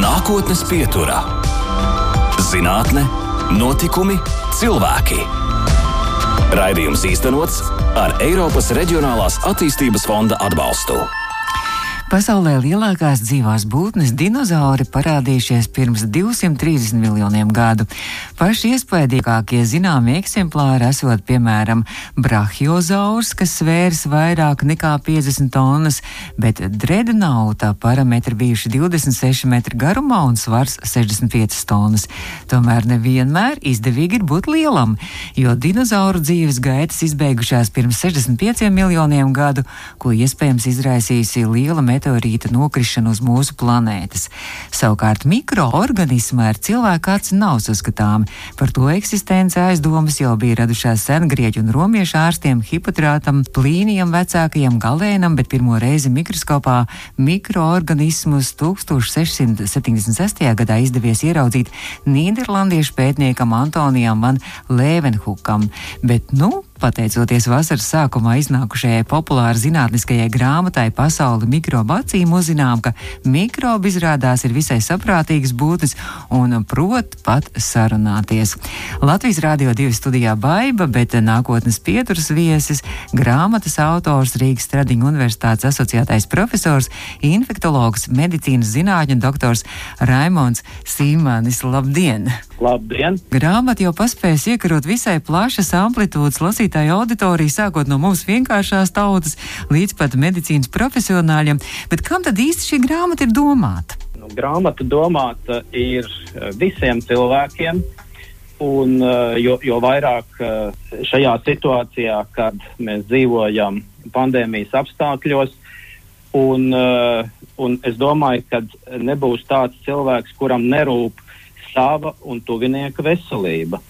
Nākotnes pieturā - zinātne, notikumi, cilvēki. Raidījums īstenots ar Eiropas Reģionālās attīstības fonda atbalstu. Pasaulē lielākās dzīvās būtnes dinozauri parādījušies pirms 230 miljoniem gadu. Paši iespaidīgākie zināmie eksemplāri esot, piemēram, brahiozaurs, kas svērs vairāk nekā 50 tonnas, bet dreadnauta parametri bijuši 26 metri garumā un svars 65 tonnas. Tomēr nevienmēr izdevīgi ir būt lielam, jo dinozauru dzīves gaitas izbeigušās pirms 65 miljoniem gadu, ko iespējams izraisījusi liela meteorīta nokrišana uz mūsu planētas. Savukārt mikroorganismi ar cilvēku aci nav uzskatāmi. Par to eksistenci aizdomas jau bija radušās sengrieķu un romiešu ārstiem Hipotrātam, Plīnijam, vecākajam galēnam, bet pirmo reizi mikroskopā mikroorganismus 1676. gadā izdevies ieraudzīt Nīderlandiešu pētniekam Antonijam Van Levenhukam. Bet, nu, Pateicoties vasaras sākumā iznākušajai populārai zinātniskajai grāmatai Pasauli mikrobu acīm, uzzinām, ka mikrobi izrādās ir visai saprātīgas būtnes un prot pat sarunāties. Latvijas Rādio 2 studijā Baiba, bet nākotnes pieturas viesis, grāmatas autors Rīgas Stradiņu universitātes asociētais profesors, infektologs, medicīnas zinātņu doktors Raimons Sīmanis. Labdien! Labdien! Grāmata jau paspējas iekarot visai plašas amplitūdas lasītāju auditoriju, sākot no mums vienkāršās tautas līdz pat medicīnas profesionāļiem. Bet kam tad īsti šī grāmata ir domāta? Nu, grāmata domāta ir eh, visiem cilvēkiem. Un, eh, jo, jo vairāk eh, šajā situācijā, kad mēs dzīvojam pandēmijas apstākļos, un, un es domāju, ka nebūs tāds cilvēks, kuram nerūp sava un tuvinieka veselība.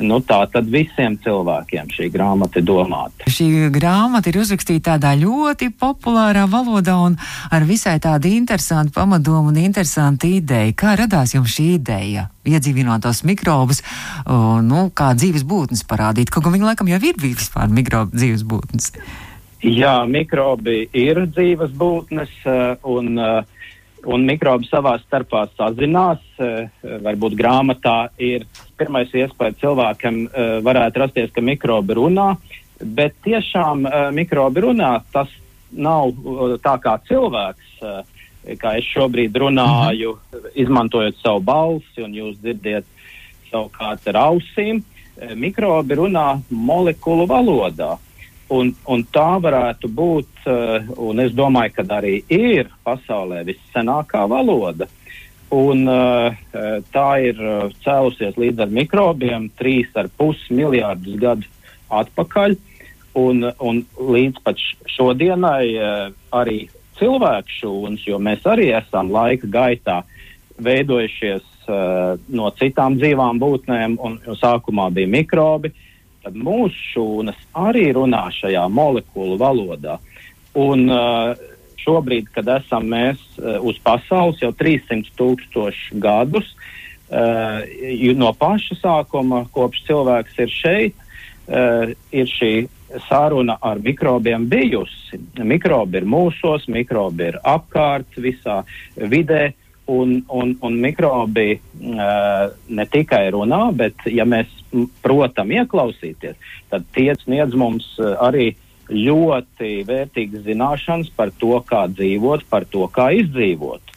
Nu, tā tad visiem cilvēkiem šī grāmata ir domāta. Šī grāmata ir uzrakstīta tādā ļoti populārā valodā un ar visai tādu interesantu pamadomu un interesantu ideju. Kā radās jums šī ideja? Iedzīvināt tos mikrobus, nu, kā dzīves būtnes parādīt, kaut gan viņi laikam jau ir vispār mikrobu dzīves būtnes. Jā, mikrobi ir dzīves būtnes un uh, un mikrobi savā starpā sazinās. Eh, varbūt grāmatā ir pirmais iespējas cilvēkam eh, varētu rasties, ka mikrobi runā, bet tiešām eh, mikrobi runā. Tas nav tā kā cilvēks, kā es šobrīd runāju, izmantojot savu balsi, un jūs dzirdiet savukārt ar ausīm. Mikrobi runā molekulu valodā. Un, un tā varētu būt, uh, un es domāju, ka arī ir pasaulē viscenākā valoda. Un, uh, tā ir cēlusies līdz ar mikrobiem 3,5 miljārdus gadu atpakaļ. Un, un līdz pat šodienai arī cilvēku šūnas, jo mēs arī esam laika gaitā veidojušies no citām dzīvām būtnēm, un, un sākumā bija mikrobi, uh, tad mūsu šūnas arī runā šajā molekulu valodā. Un, uh, šobrīd, kad esam mēs uh, uz pasaules jau 300 tūkstoši gadus, uh, no paša sākuma, kopš cilvēks ir šeit, ir šī saruna ar mikrobiem bijusi. Mikrobi ir mūsos, mikrobi ir apkārt visā vidē. Un, un, un mikrobi uh, ne tikai runā, bet, ja mēs protam ieklausīties, tad tie sniedz mums uh, arī ļoti vērtīgas zināšanas par to, kā dzīvot, par to, kā izdzīvot.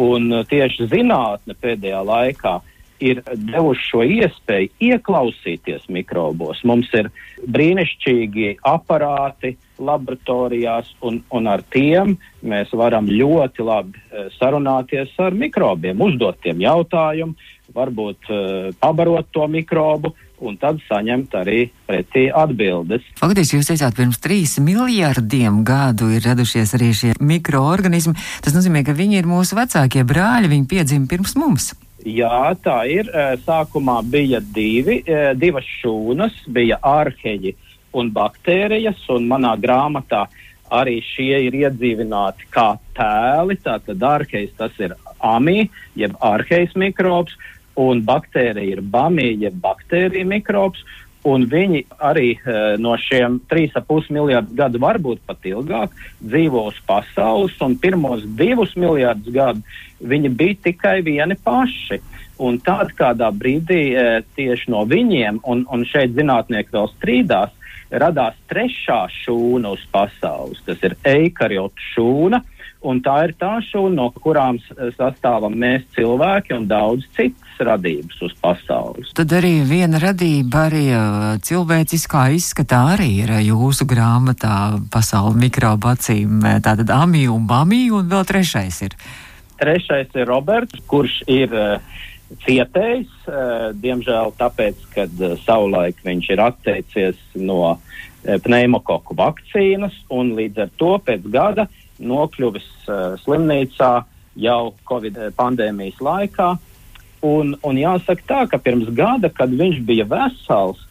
Un uh, tieši zinātne pēdējā laikā ir devuši šo iespēju ieklausīties mikrobos. Mums ir brīnišķīgi aparāti, laboratorijās, un, un ar tiem mēs varam ļoti labi uh, sarunāties ar mikrobiem, uzdot tiem jautājumu, varbūt uh, pabarot to mikrobu. Un tad saņemt arī pretī atbildes. Faktiski jūs teicāt, pirms trīs miljardiem gadu ir radušies arī šie mikroorganismi. Tas nozīmē, ka viņi ir mūsu vecākie brāļi, viņi piedzima pirms mums. Jā, tā ir. Eh, sākumā bija divi, divas šūnas, bija ārheģi un baktērijas, un manā grāmatā arī šie ir iedzīvināti kā tēli. Tātad arhejs tas ir amī, jeb arhejs mikrobs, un baktērija ir bamī, jeb baktērija mikrobs. un viņi arī uh, no šiem 3,5 miljardiem gadu, varbūt pat ilgāk, dzīvo uz pasaules, un pirmos divus miljardus gadu viņi bija tikai vieni paši. Un tādā kādā brīdī uh, tieši no viņiem, un, un šeit zinātnieki vēl strīdās, radās trešā šūna uz pasaules, kas ir eikariotu šūna. Un tā ir tā šūna, no kurām sastāvam mēs cilvēki un daudz citas radības uz pasaules. Tad arī viena radība, arī cilvēciskā izskatā, arī ir jūsu grāmatā Pasaules mikrobu acīm. Tātad Amija un Bamija, un vēl trešais ir. Trešais ir Roberts, kurš ir uh, cietējs, uh, diemžēl tāpēc, ka uh, savulaik viņš ir atteicies no uh, pneimokoku vakcīnas, un līdz ar to pēc gada nokļuvis uh, slimnīcā jau Covid pandēmijas laikā. Un, un jāsaka tā, ka pirms gada, kad viņš bija vesels,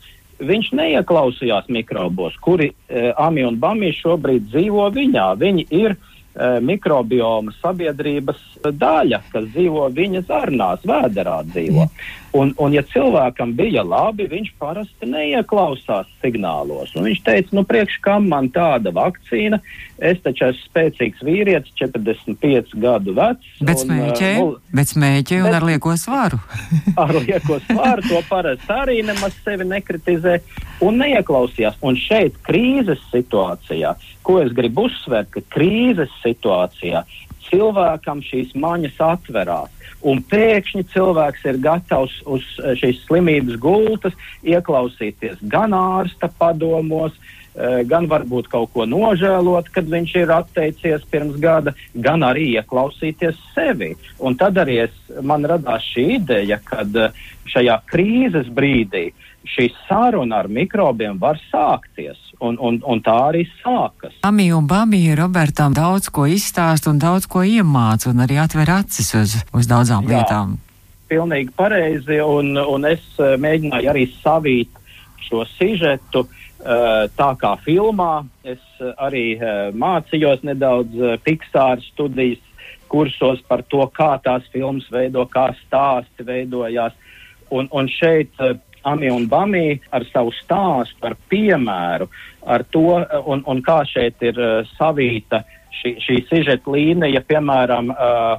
viņš neieklausījās mikrobos, kuri uh, Ami un Bami šobrīd dzīvo viņā. Viņi ir uh, Eh, mikrobioma sabiedrības daļa, kas dzīvo viņa zarnās, vēderā dzīvo. Un, un ja cilvēkam bija labi, viņš parasti neieklausās signālos. Un viņš teica, nu priekš kam man tāda vakcīna, es taču esmu spēcīgs vīrietis, 45 gadu vecs. Bet smēķē, un, uh, bet smēķē un bet, ar lieko svaru. ar lieko svaru to parasti arī nemaz sevi nekritizē un neieklausījās. Un šeit krīzes situācijā, ko es gribu uzsvērt, ka krīzes situācijā cilvēkam šīs maņas atverās. Un pēkšņi cilvēks ir gatavs uz šīs slimības gultas ieklausīties gan ārsta padomos, eh, gan varbūt kaut ko nožēlot, kad viņš ir atteicies pirms gada, gan arī ieklausīties sevi. Un tad arī es, man radās šī ideja, ka eh, šajā krīzes brīdī uh, šī saruna ar mikrobiem var sākties, un, un, un tā arī sākas. Amija un Bamija Robertam daudz ko izstāst un daudz ko iemāca, un arī atver acis uz, uz daudzām Jā, lietām. Pilnīgi pareizi, un, un es eh, mēģināju arī savīt šo sižetu. Uh, tā kā filmā, es arī uh, mācījos nedaudz Pixāra studijas kursos par to, kā tās filmas veido, kā stāsti veidojās. Un, un šeit Ami un Bami ar savu stāstu, ar piemēru, ar to, un, un kā šeit ir uh, savīta šī, šī sižeta līnija, piemēram, uh,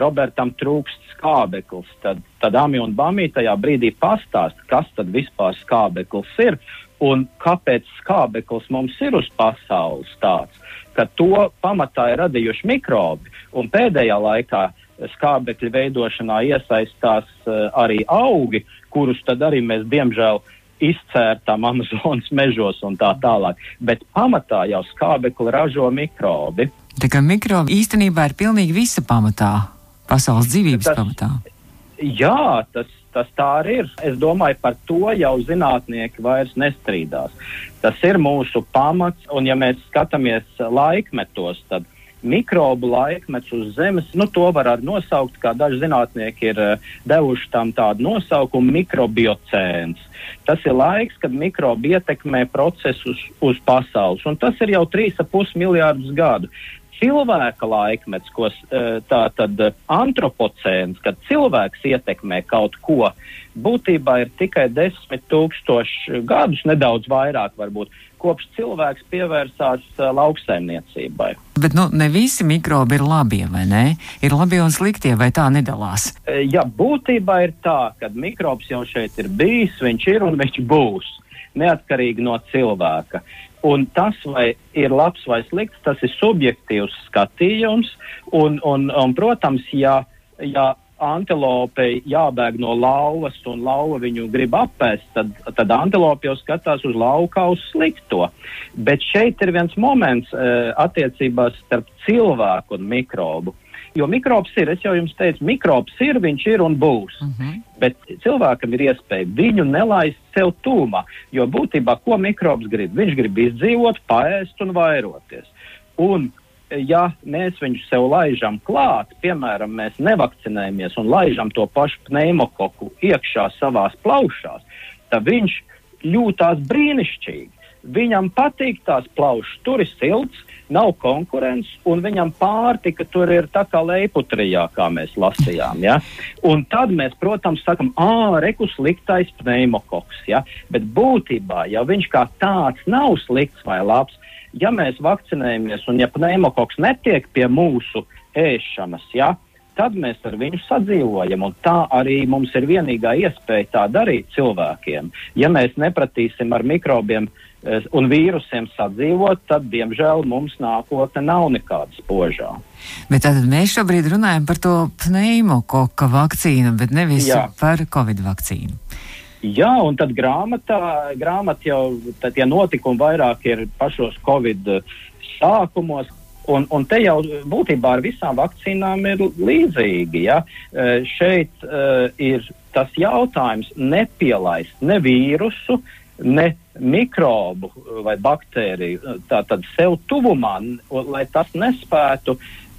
Robertam trūkst skābeklis, tad, tad Ami un Bami tajā brīdī pastāsta, kas tad vispār skābeklis ir un kāpēc skābeklis mums ir uz pasaules tāds, ka to pamatā ir radījuši mikrobi, un pēdējā laikā skābekļa veidošanā iesaistās uh, arī augi, kurus tad arī mēs diemžēl izcērtām Amazonas mežos un tā tālāk. Bet pamatā jau skābekli ražo mikrobi. Tā kā mikrobi īstenībā ir pilnīgi visa pamatā, pasaules dzīvības tas, pamatā. Jā, tas, tas tā arī ir. Es domāju, par to jau zinātnieki vairs nestrīdās. Tas ir mūsu pamats, un ja mēs skatāmies laikmetos, tad mikrobu laikmets uz Zemes. Nu, to var arī nosaukt, kā daži zinātnieki ir uh, devuši tam tādu nosaukumu - mikrobiocēns. Tas ir laiks, kad mikrobi ietekmē procesus uz pasaules, un tas ir jau 3,5 miljārdus gadu cilvēka laikmets, ko eh, tā tad eh, antropocēns, kad cilvēks ietekmē kaut ko, būtībā ir tikai desmit tūkstoši gadus, nedaudz vairāk varbūt kopš cilvēks pievērsās uh, lauksaimniecībai. Bet nu, ne visi mikrobi ir labie, vai ne? Ir labie un sliktie, vai tā nedalās? Jā, būtībā ir tā, ka mikrobs jau šeit ir bijis, viņš ir un viņš būs. Neatkarīgi no cilvēka. Un tas, vai ir labs vai slikts, tas ir subjektīvs skatījums. Un, un, un, protams, ja, ja antilopei jābēg no lauvas un lauva viņu grib apēst, tad, tad antilope jau skatās uz lauka uz slikto. Bet šeit ir viens moments uh, attiecībās starp cilvēku un mikrobu. Jo mikrobs ir, es jau jums teicu, mikrobs ir, viņš ir un būs. Uh mhm. -huh. Bet cilvēkam ir iespēja viņu nelaist sev tūmā. Jo būtībā, ko mikrobs grib? Viņš grib izdzīvot, paēst un vairoties. Un ja mēs viņu sev laižam klāt, piemēram, mēs nevakcinējamies un laižam to pašu pneimokoku iekšā savās plaušās, tad viņš jūtās brīnišķīgi. Viņam patīk tās plaušas, tur ir silts, nav konkurences, un viņam pārtika tur ir tā kā leiputrijā, kā mēs lasījām. Ja? Un tad mēs, protams, sakam, ah, rekus sliktais pneimokoks. Ja? Bet būtībā, ja viņš kā tāds nav slikts vai labs, ja mēs vakcinējamies un ja pneimokoks netiek pie mūsu ēšanas, ja, tad mēs ar viņu sadzīvojam. Tā arī mums ir vienīgā iespēja tā darīt cilvēkiem. Ja mēs nepratīsim ar mikrobiem eh, un vīrusiem sadzīvot, tad, diemžēl, mums nākotne nav nekāda spožā. Bet tātad mēs šobrīd runājam par to pneimokoka vakcīnu, bet nevis Jā. par covid vakcīnu. Jā, un tad grāmatā, grāmatā jau tie notikumi vairāk ir pašos Covid sākumos, Un, un te jau būtībā ar visām vakcīnām ir līdzīgi. Ja? Uh, šeit uh, ir tas jautājums nepielaist ne vīrusu, ne mikrobu vai baktēriju tātad sev tuvumā, lai tas nespētu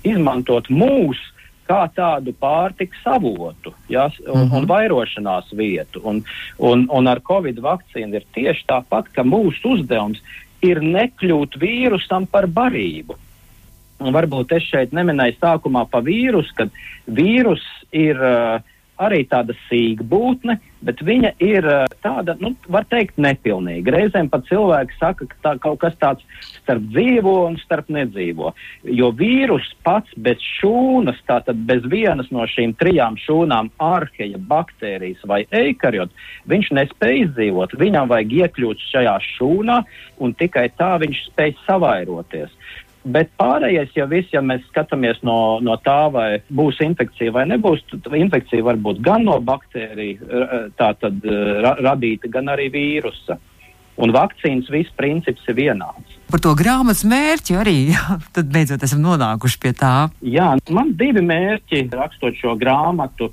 izmantot mūsu kā tādu pārtikas avotu ja, un, mm -hmm. un vairošanās vietu. Un, un, un ar Covid vakcīnu ir tieši tāpat, ka mūsu uzdevums ir nekļūt vīrusam par barību. Un varbūt es šeit neminēju sākumā par vīrusu, kad vīrus ir uh, arī tāda sīkbūtne, bet viņa ir uh, tāda, nu, var teikt, nepilnīga. Reizēm pat cilvēki saka, ka tā kaut kas tāds starp dzīvo un starp nedzīvo. Jo vīrus pats bez šūnas, tātad bez vienas no šīm trijām šūnām, arheja, baktērijas vai eikariot, viņš nespēj izdzīvot. Viņam vajag iekļūt šajā šūnā un tikai tā viņš spēj savairoties. Bet pārējais jau viss, ja mēs skatāmies no, no tā, vai būs infekcija vai nebūs, tad infekcija var būt gan no baktēriju tā tad ra, radīta, gan arī vīrusa. Un vakcīnas viss princips ir vienāds. Par to grāmatas mērķi arī, jā, tad beidzot esam nonākuši pie tā. Jā, man divi mērķi rakstot šo grāmatu.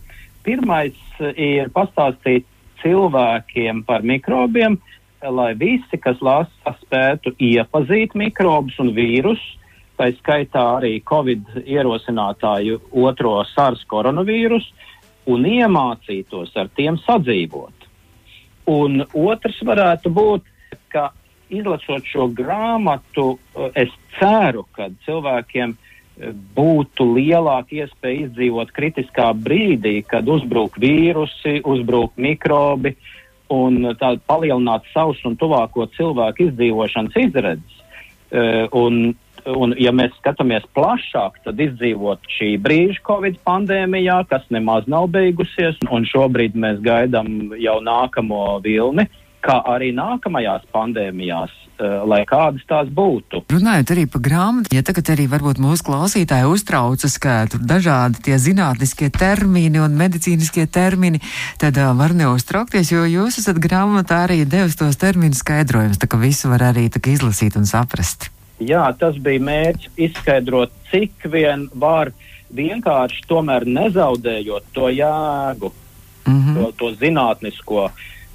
Pirmais ir pastāstīt cilvēkiem par mikrobiem, lai visi, kas lasa, spētu iepazīt mikrobus un vīrusus, tā skaitā arī Covid ierosinātāju otro SARS koronavīrusu, un iemācītos ar tiem sadzīvot. Un otrs varētu būt, ka izlasot šo grāmatu, es ceru, ka cilvēkiem būtu lielāka iespēja izdzīvot kritiskā brīdī, kad uzbruk vīrusi, uzbruk mikrobi un palielināt savus un tuvāko cilvēku izdzīvošanas izredzes. Un un, ja mēs skatāmies plašāk, tad izdzīvot šī brīža Covid pandēmijā, kas nemaz nav beigusies, un šobrīd mēs gaidām jau nākamo vilni, kā arī nākamajās pandēmijās, uh, lai kādas tās būtu. Runājot arī par grāmatu, ja tagad arī varbūt mūsu klausītāji uztraucas, ka tur dažādi tie zinātniskie termini un medicīniskie termini, tad uh, var neuztraukties, jo jūs esat grāmatā arī devis tos terminu skaidrojumus, tā ka visu var arī izlasīt un saprast. Jā, tas bija mērķis izskaidrot, cik vien var vienkārši tomēr nezaudējot to jēgu, mm -hmm. to, to zinātnisko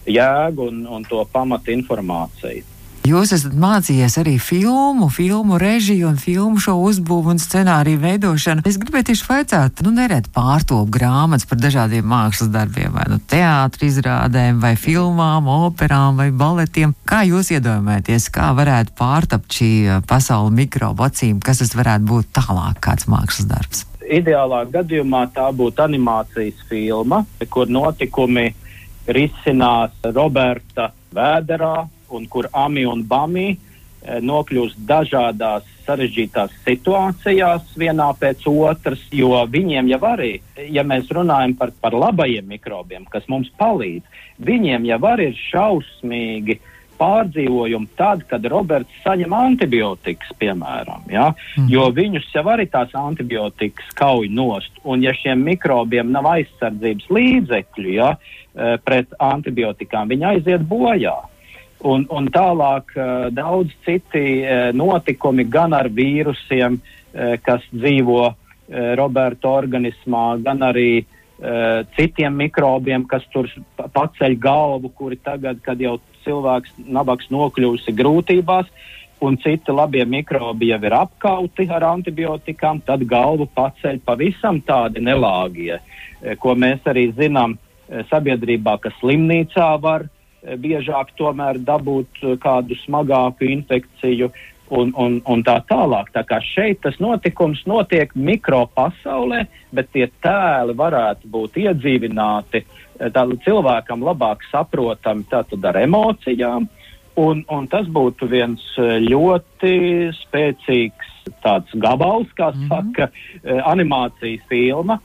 jēgu un, un to pamatinformāciju. Jūs esat mācījies arī filmu, filmu režiju un filmu šo uzbūvu un scenāriju veidošanu. Es gribēju tieši vaicāt, nu neret pārtop grāmatas par dažādiem mākslas darbiem, vai nu teātri izrādēm, vai filmām, operām vai baletiem. Kā jūs iedomājaties, kā varētu pārtapt šī uh, pasaule mikrobu acīm, kas tas varētu būt tālāk kāds mākslas darbs? Ideālā gadījumā tā būtu animācijas filma, kur notikumi risinās Roberta Vēderā, un kur Ami un Bami eh, nokļūst dažādās sarežģītās situācijās vienā pēc otras, jo viņiem jau arī, ja mēs runājam par, par labajiem mikrobiem, kas mums palīdz, viņiem jau arī ir šausmīgi pārdzīvojumi tad, kad Roberts saņem antibiotikas, piemēram, ja? mm. jo viņus jau arī tās antibiotikas kauj nost, un ja šiem mikrobiem nav aizsardzības līdzekļu ja, eh, pret antibiotikām, viņi aiziet bojā. Un, un tālāk uh, daudz citi uh, notikumi gan ar vīrusiem, kas dzīvo Roberta organismā, gan arī citiem mikrobiem, kas tur paceļ galvu, kuri tagad, kad jau cilvēks nabaks nokļūsi grūtībās, un citi labie mikrobi jau ir apkauti ar antibiotikām, tad galvu paceļ pavisam tādi nelāgie, ko mēs arī zinām sabiedrībā, ka slimnīcā var biežāk tomēr dabūt kādu smagāku infekciju un, un, un tā tālāk. Tā kā šeit tas notikums notiek mikropasaulē, bet tie tēli varētu būt iedzīvināti cilvēkam labāk saprotami tātad ar emocijām. Un, un tas būtu viens ļoti spēcīgs tāds gabals, kā mm -hmm. saka, animācijas filma,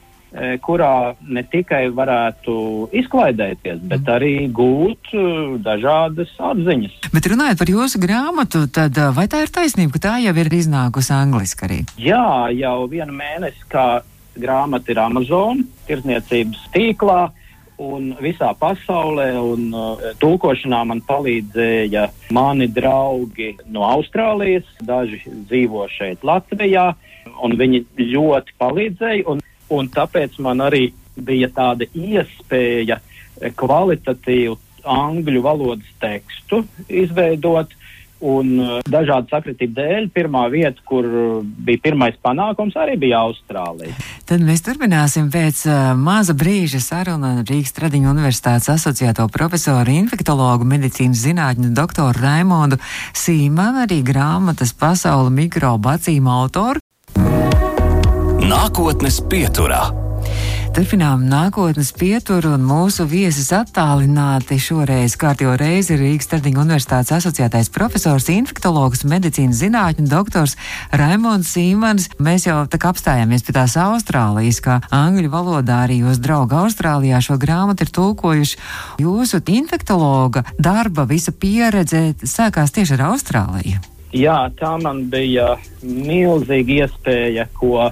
kurā ne tikai varētu izklaidēties, bet mm. arī gūt e, dažādas atziņas. Bet runājot par jūsu grāmatu, tad e, vai tā ir taisnība, ka tā jau ir iznākusi angliski arī? Jā, jau vienu mēnesi, kā grāmata ir Amazon tirzniecības tīklā un visā pasaulē, un uh, tulkošanā man palīdzēja mani draugi no Austrālijas, daži dzīvo šeit Latvijā, un viņi ļoti palīdzēja. Un un tāpēc man arī bija tāda iespēja eh, kvalitatīvu angļu valodas tekstu izveidot. Un uh, dažādu sakritību dēļ pirmā vieta, kur bija pirmais panākums, arī bija Austrālija. Tad mēs turpināsim pēc uh, maza brīža sarunu ar Rīgas Tradiņu universitātes asociēto profesoru infektologu medicīnas zinātņu doktoru Raimondu Sīmanu, arī grāmatas pasauli mikrobu acīm autoru. Nākotnes pieturā. Turpinām nākotnes pieturu un mūsu viesis attālināti šoreiz kārtjo reizi ir Rīgas Stardiņa universitātes asociētais profesors, infektologs, medicīnas zinātņu doktors Raimons Sīmans. Mēs jau tā kā apstājāmies pie tās Austrālijas, kā angļu valodā arī jūs draugi Austrālijā šo grāmatu ir tulkojuši. Jūsu infektologa darba visa pieredze sākās tieši ar Austrāliju. Jā, tā man bija milzīga iespēja, ko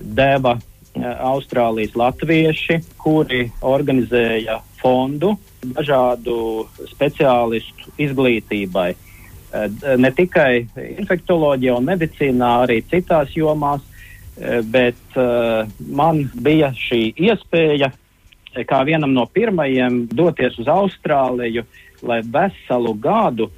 deva eh, Austrālijas latvieši, kuri organizēja fondu dažādu speciālistu izglītībai. Eh, ne tikai infektoloģijā un medicīnā, arī citās jomās, eh, bet man bija šī iespēja, kā vienam no pirmajiem, doties uz Austrāliju, lai veselu gadu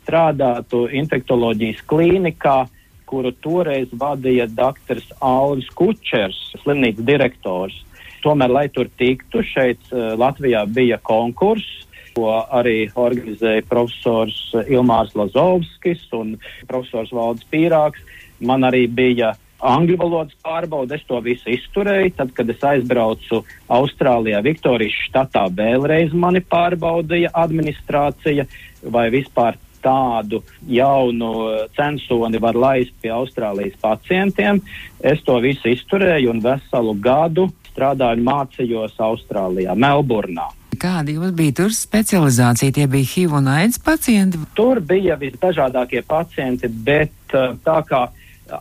strādātu infektoloģijas klīnikā, kuru toreiz vadīja dr. Alvis Kučers, slimnīcas direktors. Tomēr, lai tur tiktu, šeit uh, Latvijā bija konkurss, ko arī organizēja profesors Ilmārs Lazovskis un profesors Valdis Pīrāks. Man arī bija angļu valodas pārbaude, es to visu izturēju. Tad, kad es aizbraucu Austrālijā, Viktorijas štatā, vēlreiz mani pārbaudīja administrācija, vai vispār tādu jaunu censoni var laist pie Austrālijas pacientiem. Es to visu izturēju un veselu gadu strādāju un mācījos Austrālijā, Melburnā. Kāda jums bija tur specializācija? Tie bija HIV un AIDS pacienti? Tur bija visdažādākie pacienti, bet uh, tā kā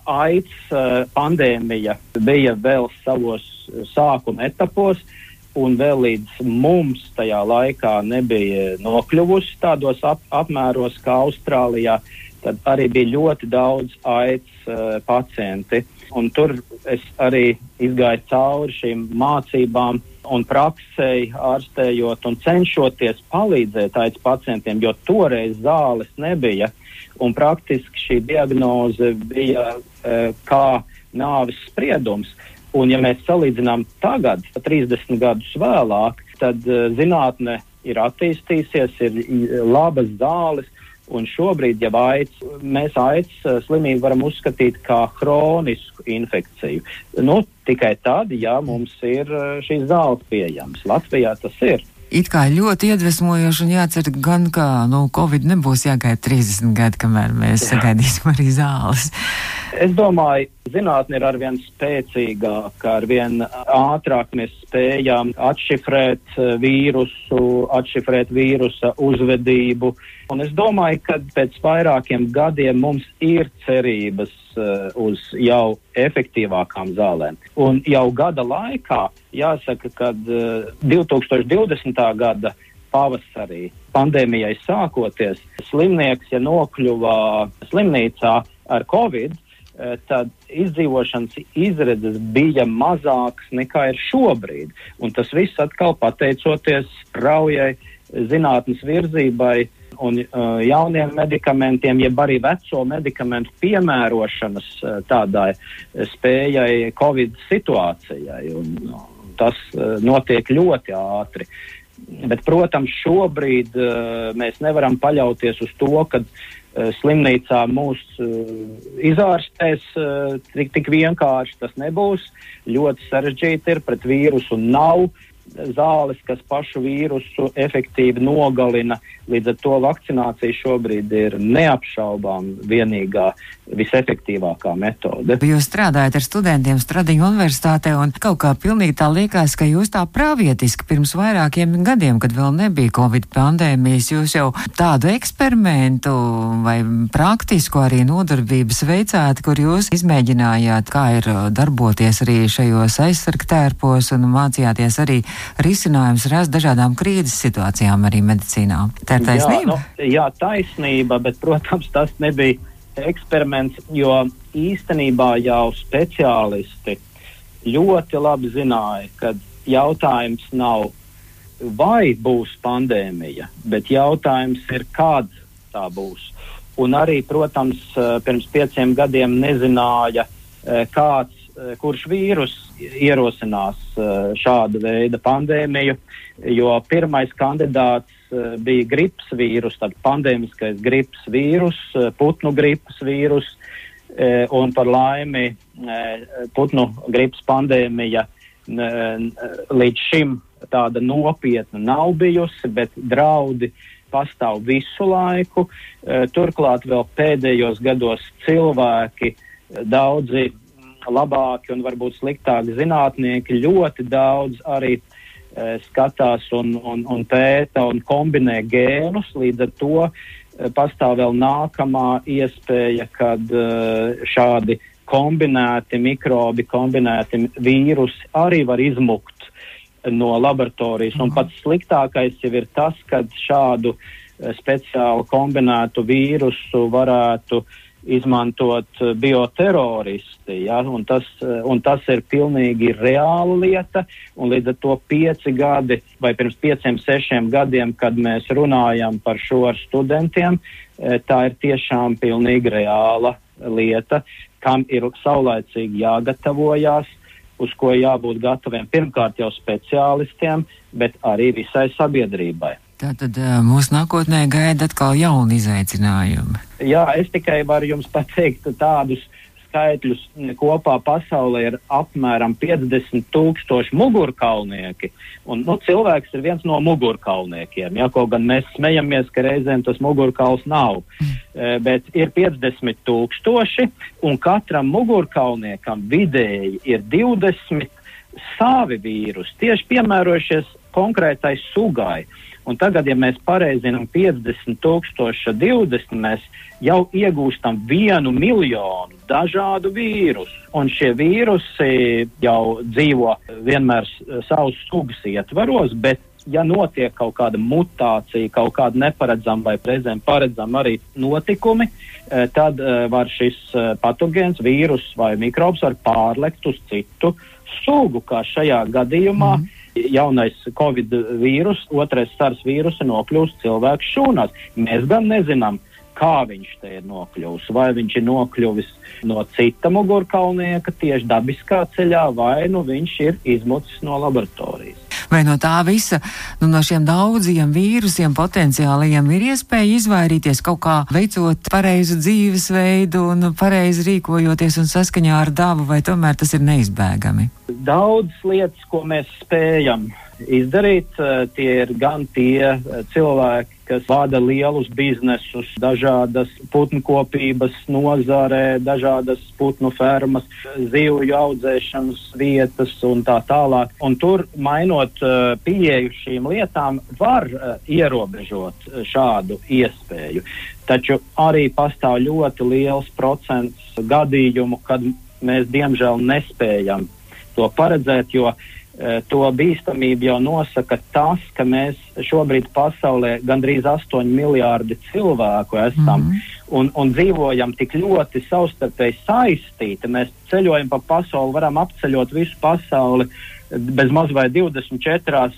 AIDS uh, pandēmija bija vēl savos sākuma etapos, un vēl līdz mums tajā laikā nebija nokļuvusi tādos ap, apmēros kā Austrālijā, tad arī bija ļoti daudz aids uh, pacienti. Un tur es arī izgāju cauri šīm mācībām un praksēji ārstējot un cenšoties palīdzēt aids pacientiem, jo toreiz zāles nebija. Un praktiski šī diagnoze bija uh, kā nāves spriedums. Uh, Un, ja mēs salīdzinām tagad, 30 gadus vēlāk, tad uh, zinātne ir attīstījusies, ir labas zāles. Un šobrīd, ja aids, mēs aids uh, slimību varam uzskatīt par hronisku infekciju. Nu, tikai tad, ja mums ir uh, šīs zāles pieejamas. Latvijā tas ir. It kā ļoti iedvesmojoši un jācer gan, ka nu, Covid nebūs jāgaida 30 gadi, kamēr mēs Jā. sagaidīsim arī zāles. Es domāju, zinātne ir arvien spēcīgāka, arvien ātrāk mēs spējam atšifrēt eh, vīrusu, atšifrēt vīrusa uzvedību. Un es domāju, ka pēc vairākiem gadiem mums ir cerības uh, uz jau efektīvākām zālēm. Un jau gada laikā jāsaka, ka uh, 2020. gada pavasarī pandēmijai sākoties, slimnieks, ja nokļuva slimnīcā ar covid, Eh, tad izdzīvošanas izredzes bija mazākas nekā ir šobrīd. Un tas viss atkal pateicoties straujai zinātnes virzībai un uh, jauniem medikamentiem, jeb arī veco medikamentu piemērošanas uh, tādai spējai Covid situācijai. Un, uh, tas uh, notiek ļoti ātri. Bet, protams, šobrīd uh, mēs nevaram paļauties uz to, ka uh, slimnīcā mūs uh, izārstēs uh, tik, tik vienkārši. Tas nebūs. Ļoti sarežģīti ir pret vīrusu un nav zāles, kas pašu vīrusu efektīvi nogalina. Līdz ar to vakcinācija šobrīd ir neapšaubām vienīgā visefektīvākā metode. Jūs strādājat ar studentiem Stradiņu universitātē un kaut kā pilnīgi tā liekas, ka jūs tā pravietiski pirms vairākiem gadiem, kad vēl nebija Covid pandēmijas, jūs jau tādu eksperimentu vai praktisku arī nodarbības veicāt, kur jūs izmēģinājāt, kā ir darboties arī šajos aizsargtērpos un mācījāties arī risinājums rast dažādām krīzes situācijām arī medicīnā. Tā ir taisnība? Jā, nu, jā taisnība, bet, protams, tas nebija eksperiments, jo īstenībā jau speciālisti ļoti labi zināja, ka jautājums nav, vai būs pandēmija, bet jautājums ir, kad tā būs. Un arī, protams, pirms pieciem gadiem nezināja, kāds Eh, kurš vīrus ierosinās eh, šādu veidu pandēmiju, jo pirmais kandidāts eh, bija gripas vīrus, tad pandēmiskais gripas vīrus, putnu gripas vīrus, un par laimi putnu gripas pandēmija līdz šim tāda nopietna nav bijusi, bet draudi pastāv visu laiku. Turklāt vēl pēdējos gados cilvēki daudzi labāki un varbūt sliktāki zinātnieki ļoti daudz arī e, skatās un, un, un pēta un kombinē gēnus. Līdz ar to e, pastāv vēl nākamā iespēja, kad e, šādi kombinēti mikrobi, kombinēti vīrusi arī var izmukt no laboratorijas. Un mhm. pats sliktākais jau ir tas, ka šādu e, speciālu kombinētu vīrusu varētu uh, izmantot eh, bioteroristi. Ja, un, tas, eh, un tas ir pilnīgi reāla lieta. Līdz ar to pieci gadi vai pirms pieciem, sešiem gadiem, kad mēs runājam par šo ar studentiem, eh, tā ir tiešām pilnīgi reāla lieta, kam ir saulēcīgi jāgatavojās uz ko jābūt gataviem pirmkārt jau speciālistiem, bet arī visai sabiedrībai. Tātad mūsu nākotnē gaida atkal jauni izaicinājumi. Jā, es tikai varu jums pateikt tādus skaitļus. Kopā pasaulē ir apmēram 50 tūkstoši mugurkaulnieki. Un, nu, cilvēks ir viens no mugurkaulniekiem. Ja, kaut gan mēs smejamies, ka reizēm tas mugurkauls nav. Mm. Bet ir 50 tūkstoši, un katram mugurkaulniekam vidēji ir 20 savi vīrusi, tieši piemērojušies konkrētai sugai. Un tagad, ja mēs pareizinām 50 tūkstoši 20, mēs jau iegūstam vienu miljonu dažādu vīrusu. Un šie vīrusi jau dzīvo vienmēr savus sugas ietvaros, bet ja notiek kaut kāda mutācija, kaut kāda neparedzama vai reizēm paredzama arī notikumi, eh, tad uh, var šis uh, patogēns, vīrus vai mikrobs var pārlekt uz citu sugu, kā šajā gadījumā. Mm -hmm jaunais covid vīrus, otrais sars vīrusa nokļūst cilvēku šūnās. Mēs gan nezinām, kā viņš te ir nokļuvis. Vai viņš ir nokļuvis no cita mugurkaulnieka tieši dabiskā ceļā, vai nu viņš ir izmucis no laboratorijas. Vai no tā visa, nu, no šiem daudziem vīrusiem potenciālajiem ir iespēja izvairīties kaut kā veicot pareizu dzīvesveidu un pareizi rīkojoties un saskaņā ar dabu, vai tomēr tas ir neizbēgami? Daudz lietas, ko mēs spējam izdarīt. Eh, tie ir gan tie eh, cilvēki, kas vada lielus biznesus, dažādas putnu kopības nozarē, dažādas putnu fermas, zivju audzēšanas vietas un tā tālāk. Un tur, mainot uh, pieeju šīm lietām, var uh, ierobežot šādu iespēju. Taču arī pastāv ļoti liels procents gadījumu, kad mēs diemžēl nespējam to paredzēt, jo uh, Eh, to bīstamību jau nosaka tas, ka mēs šobrīd pasaulē gandrīz 8 miljārdi cilvēku esam mm -hmm. un, un dzīvojam tik ļoti savstarpēji saistīti. Mēs ceļojam pa pasauli, varam apceļot visu pasauli bez maz vai 24,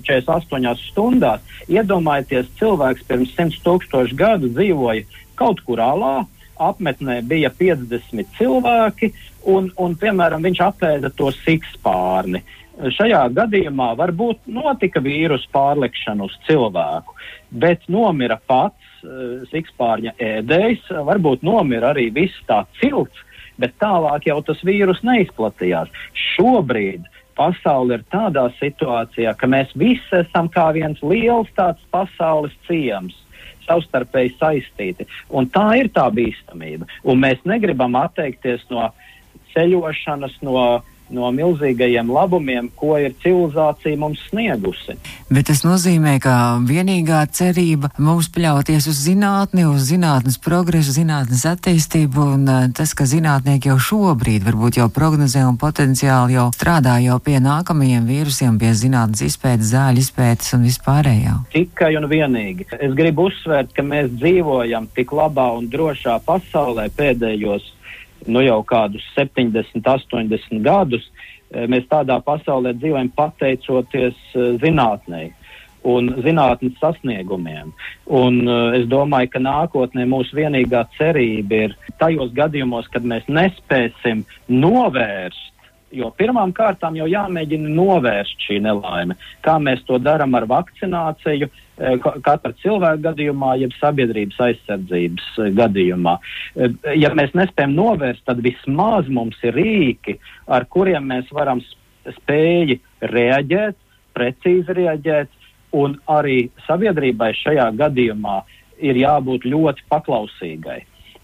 48 eh, stundās. Iedomājieties, cilvēks pirms 100 tūkstošu gadu dzīvoja kaut kur alā, apmetnē bija 50 cilvēki, un, un piemēram, viņš apēda to sikspārni. Šajā gadījumā varbūt notika vīrusu pārlikšana uz cilvēku, bet nomira pats uh, sikspārņa ēdējs, varbūt nomira arī viss tā cilts, bet tālāk jau tas vīrus neizplatījās. Šobrīd pasaule ir tādā situācijā, ka mēs visi esam kā viens liels tāds pasaules ciems savstarpēji saistīti. Un tā ir tā bīstamība. Un mēs negribam atteikties no ceļošanas, no no milzīgajiem labumiem, ko ir civilizācija mums sniegusi. Bet tas nozīmē, ka vienīgā cerība mums paļauties uz zinātni, uz zinātnes progresu, zinātnes attīstību, un eh, tas, ka zinātnieki jau šobrīd varbūt jau prognozē un potenciāli jau strādā jau pie nākamajiem vīrusiem, pie zinātnes izpētes, zāļu izpētes un vispārējā. Tikai un vienīgi. Es gribu uzsvērt, ka mēs dzīvojam tik labā un drošā pasaulē pēdējos nu jau kādus 70, 80 gadus, eh, mēs tādā pasaulē dzīvojam pateicoties eh, zinātnei un zinātnes sasniegumiem. Un, uh, es domāju, ka nākotnē mūsu vienīgā cerība ir tajos gadījumos, kad mēs nespēsim novērst Jo pirmām kārtām jau jāmēģina novērst šī nelaime. Kā mēs to darām ar vakcināciju, e, katra cilvēka gadījumā, jeb sabiedrības aizsardzības e, gadījumā. E, ja mēs nespējam novērst, tad vismaz mums ir rīki, ar kuriem mēs varam spēji reaģēt, precīzi reaģēt, un arī sabiedrībai šajā gadījumā ir jābūt ļoti paklausīgai.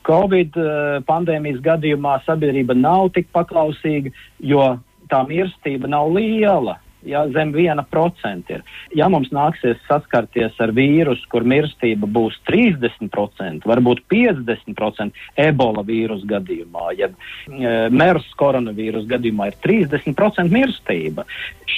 Covid uh, pandēmijas gadījumā sabiedrība nav tik paklausīga, jo tā mirstība nav liela. Ja, zem viena procenta ir. Ja mums nāksies saskarties ar vīrusu, kur mirstība būs 30%, varbūt 50% ebola vīrusu gadījumā, ja e, MERS koronavīrusu gadījumā ir 30% mirstība,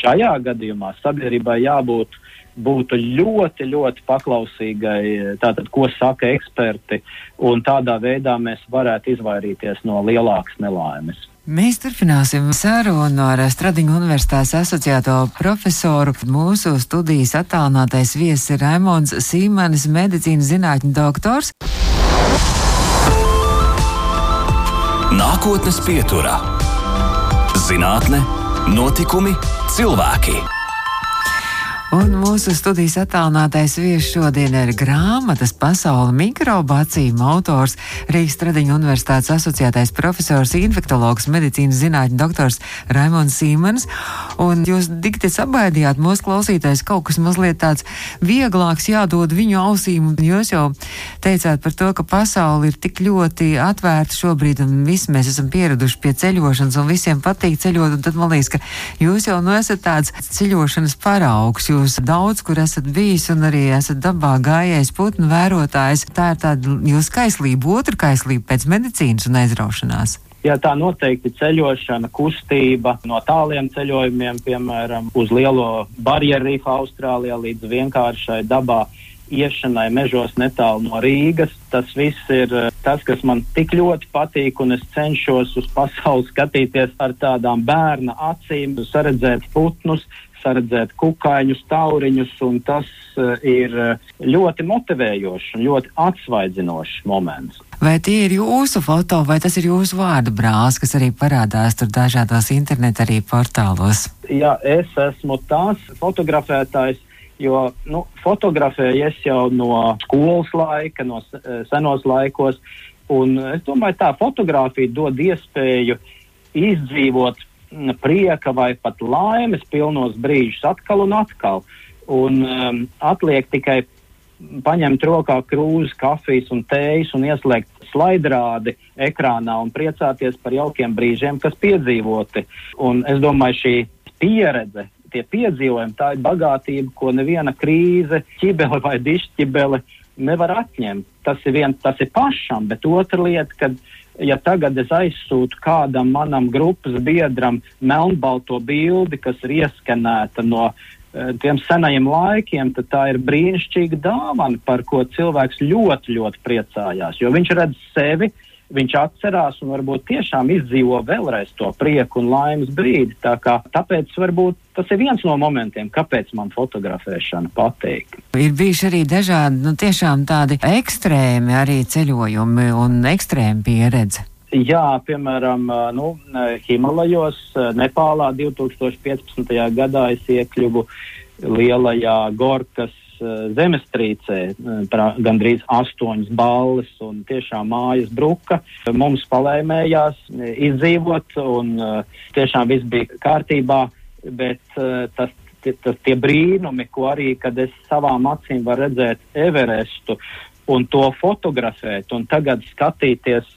šajā gadījumā sabiedrībai jābūt uh, būtu ļoti, ļoti paklausīgai, tātad, ko saka eksperti, un tādā veidā mēs varētu izvairīties no lielākas nelaimes. Mēs turpināsim sarunu ar Stradiņu universitātes asociēto profesoru. Mūsu studijas attālinātais viesis ir Raimons Sīmanis, medicīnas zinātņu doktors. Nākotnes pieturā - zinātne, notikumi, cilvēki. Un mūsu studijas attālinātais viesis šodien ir grāmatas pasauli mikrobacīm autors Rīgas Tradiņu universitātes asociētais profesors, infektologs, medicīnas zinātņu doktors Raimons Sīmans. Un jūs dikti sabaidījāt mūsu klausītājs kaut kas mazliet tāds vieglāks jādod viņu ausīm. Jūs jau teicāt par to, ka pasauli ir tik ļoti atvērta šobrīd un visi mēs esam pieraduši pie ceļošanas un visiem patīk ceļot. Un tad man liekas, ka jūs jau nu esat tāds ceļošanas paraugs. Jūs jūs daudz kur esat bijis un arī esat dabā gājējis putnu vērotājs. Tā ir tāda jūsu kaislība, otra kaislība pēc medicīnas un aizraušanās. Jā, tā noteikti ceļošana, kustība no tāliem ceļojumiem, piemēram, uz lielo barjeru rīfu Austrālijā līdz vienkāršai dabā iešanai mežos netālu no Rīgas. Tas viss ir eh, tas, kas man tik ļoti patīk, un es cenšos uz pasauli skatīties ar tādām bērna acīm, saredzēt putnus, saredzēt kukaiņus, tauriņus, un tas uh, ir eh, ļoti motivējošs un ļoti atsvaidzinošs moments. Vai tie ir jūsu foto, vai tas ir jūsu vārdu brālis, kas arī parādās tur dažādos internetu arī portālos? Jā, es esmu tās fotografētājs, jo nu, fotografēju es jau no skolas laika, no eh, senos laikos, un es domāju, tā fotografija dod iespēju izdzīvot prieka vai pat laimes pilnos brīžus atkal un atkal. Un um, atliek tikai paņemt rokā krūzi, kafijas un tējas un ieslēgt slaidrādi ekrānā un priecāties par jaukiem brīžiem, kas piedzīvoti. Un es domāju, šī pieredze, tie piedzīvojumi, tā ir bagātība, ko neviena krīze, ķibele vai dišķibele nevar atņemt. Tas ir viens, tas ir pašam, bet otra lieta, kad ja tagad es aizsūtu kādam manam grupas biedram melnbalto bildi, kas ir ieskanēta no uh, tiem senajiem laikiem, tad tā ir brīnišķīga dāvana, par ko cilvēks ļoti, ļoti priecājās. Jo viņš redz sevi viņš atcerās un varbūt tiešām izdzīvo vēlreiz to prieku un laimes brīdi. Tā kā, tāpēc varbūt tas ir viens no momentiem, kāpēc man fotografēšana patīk. Ir bijuši arī dažādi, nu tiešām tādi ekstrēmi arī ceļojumi un ekstrēma pieredze. Jā, piemēram, nu, Himalajos, Nepālā 2015. gadā es iekļuvu lielajā Gorkas zemestrīcē, gandrīz astoņas balles un tiešām mājas bruka. Mums palēmējās izdzīvot un tiešām viss bija kārtībā, bet tas, tas tie brīnumi, ko arī, kad es savām acīm varu redzēt Everestu un to fotografēt un tagad skatīties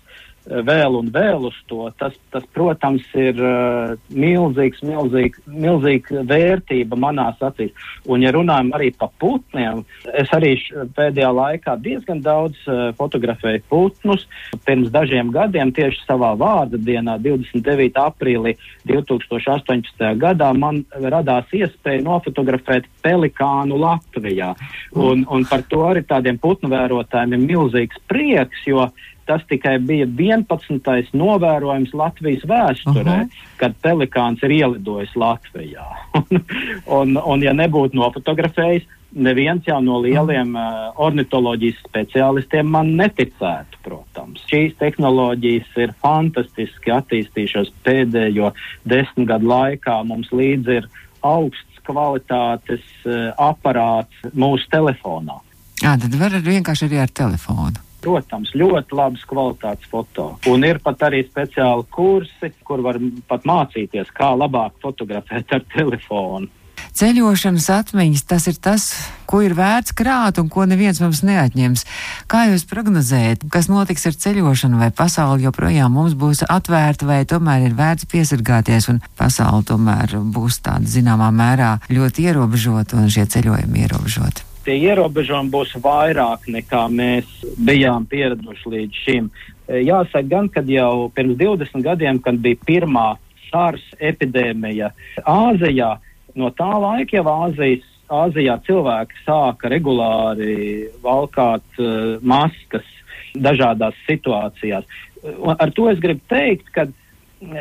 vēl un vēl uz to, tas, tas protams, ir uh, milzīgs, milzīgs, milzīga vērtība manās acīs. Un, ja runājam arī par putniem, es arī pēdējā laikā diezgan daudz uh, fotografēju putnus. Pirms dažiem gadiem, tieši savā vārda dienā, 29. aprīlī 2018. gadā, man radās iespēja nofotografēt pelikānu Latvijā. Un, un par to arī tādiem putnu vērotājiem ir milzīgs prieks, jo tas tikai bija 11. novērojums Latvijas vēsturē, -huh. kad pelikāns ir ielidojis Latvijā. un, un, un, ja nebūtu nofotografējis, neviens jau no lieliem uh, ornitoloģijas speciālistiem man neticētu, protams. Šīs tehnoloģijas ir fantastiski attīstījušās pēdējo desmit gadu laikā. Mums līdzi ir augsts kvalitātes uh, aparāts mūsu telefonā. Jā, tad var vienkārši arī ar telefonu. Protams, ļoti labas kvalitātes foto. Un ir pat arī speciāli kursi, kur var pat mācīties, kā labāk fotografēt ar telefonu. Ceļošanas atmiņas tas ir tas, ko ir vērts krāt un ko neviens mums neatņems. Kā jūs prognozējat, kas notiks ar ceļošanu, vai pasauli joprojām mums būs atvērta, vai tomēr ir vērts piesargāties, un pasauli tomēr būs tāda zināmā mērā ļoti ierobežota un šie ceļojumi ierobežoti? Tie ierobežojumi būs vairāk nekā mēs bijām pieraduši līdz šim. E, jāsaka gan, kad jau pirms 20 gadiem, kad bija pirmā SARS epidēmija Āzijā, no tā laika jau Āzijas, Āzijā cilvēki sāka regulāri valkāt uh, maskas dažādās situācijās. Un ar to es gribu teikt, ka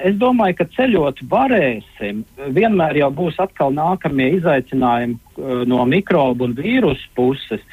es domāju, ka ceļot varēsim. Vienmēr jau būs atkal nākamie izaicinājumi uh, no mikrobu un vīrusu puses,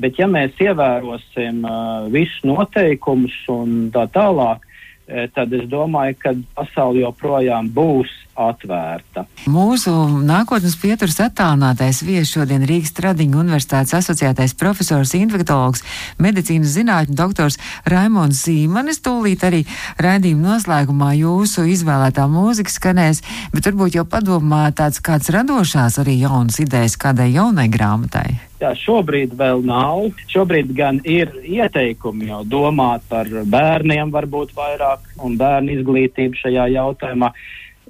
bet ja mēs ievērosim uh, visus noteikumus un tā tālāk, uh, tad es domāju, ka pasauli joprojām būs atvērta. Mūsu nākotnes pieturas attālinātais viesis šodien Rīgas Tradiņu universitātes asociētais profesors, infektologs, medicīnas zinātņu doktors Raimons Zīmanis. Tūlīt arī raidījuma noslēgumā jūsu izvēlētā mūzika skanēs, bet varbūt jau padomā tāds kāds radošās arī jaunas idejas kādai jaunai grāmatai. Jā, šobrīd vēl nav. Šobrīd gan ir ieteikumi jau domāt par bērniem, varbūt vairāk un bērnu izglītību šajā jautājumā.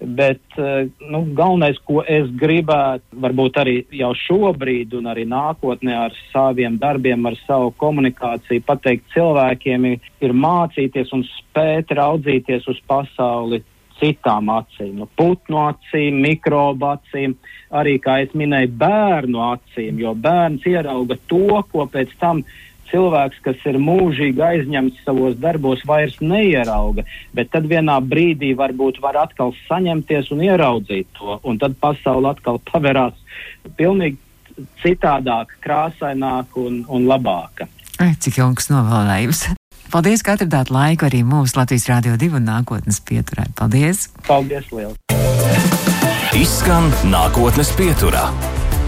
Bet eh, nu, galvenais, ko es gribētu, varbūt arī jau šobrīd un arī nākotnē ar saviem darbiem, ar savu komunikāciju, pateikt cilvēkiem, ir mācīties un spēt raudzīties uz pasauli citām acīm, no putnu acīm, mikrobu acīm, arī, kā es minēju, bērnu acīm, jo bērns ierauga to, ko pēc tam cilvēks, kas ir mūžīgi aizņemts savos darbos, vairs neierauga, bet tad vienā brīdī varbūt var atkal saņemties un ieraudzīt to, un tad pasaule atkal paverās pilnīgi citādāk, krāsaināk un, un labāka. Ai, cik jauks novēlējums! Paldies, ka atradāt laiku arī mūsu Latvijas Rādio 2 un nākotnes pieturē. Paldies! Paldies liels! Izskan nākotnes pieturā.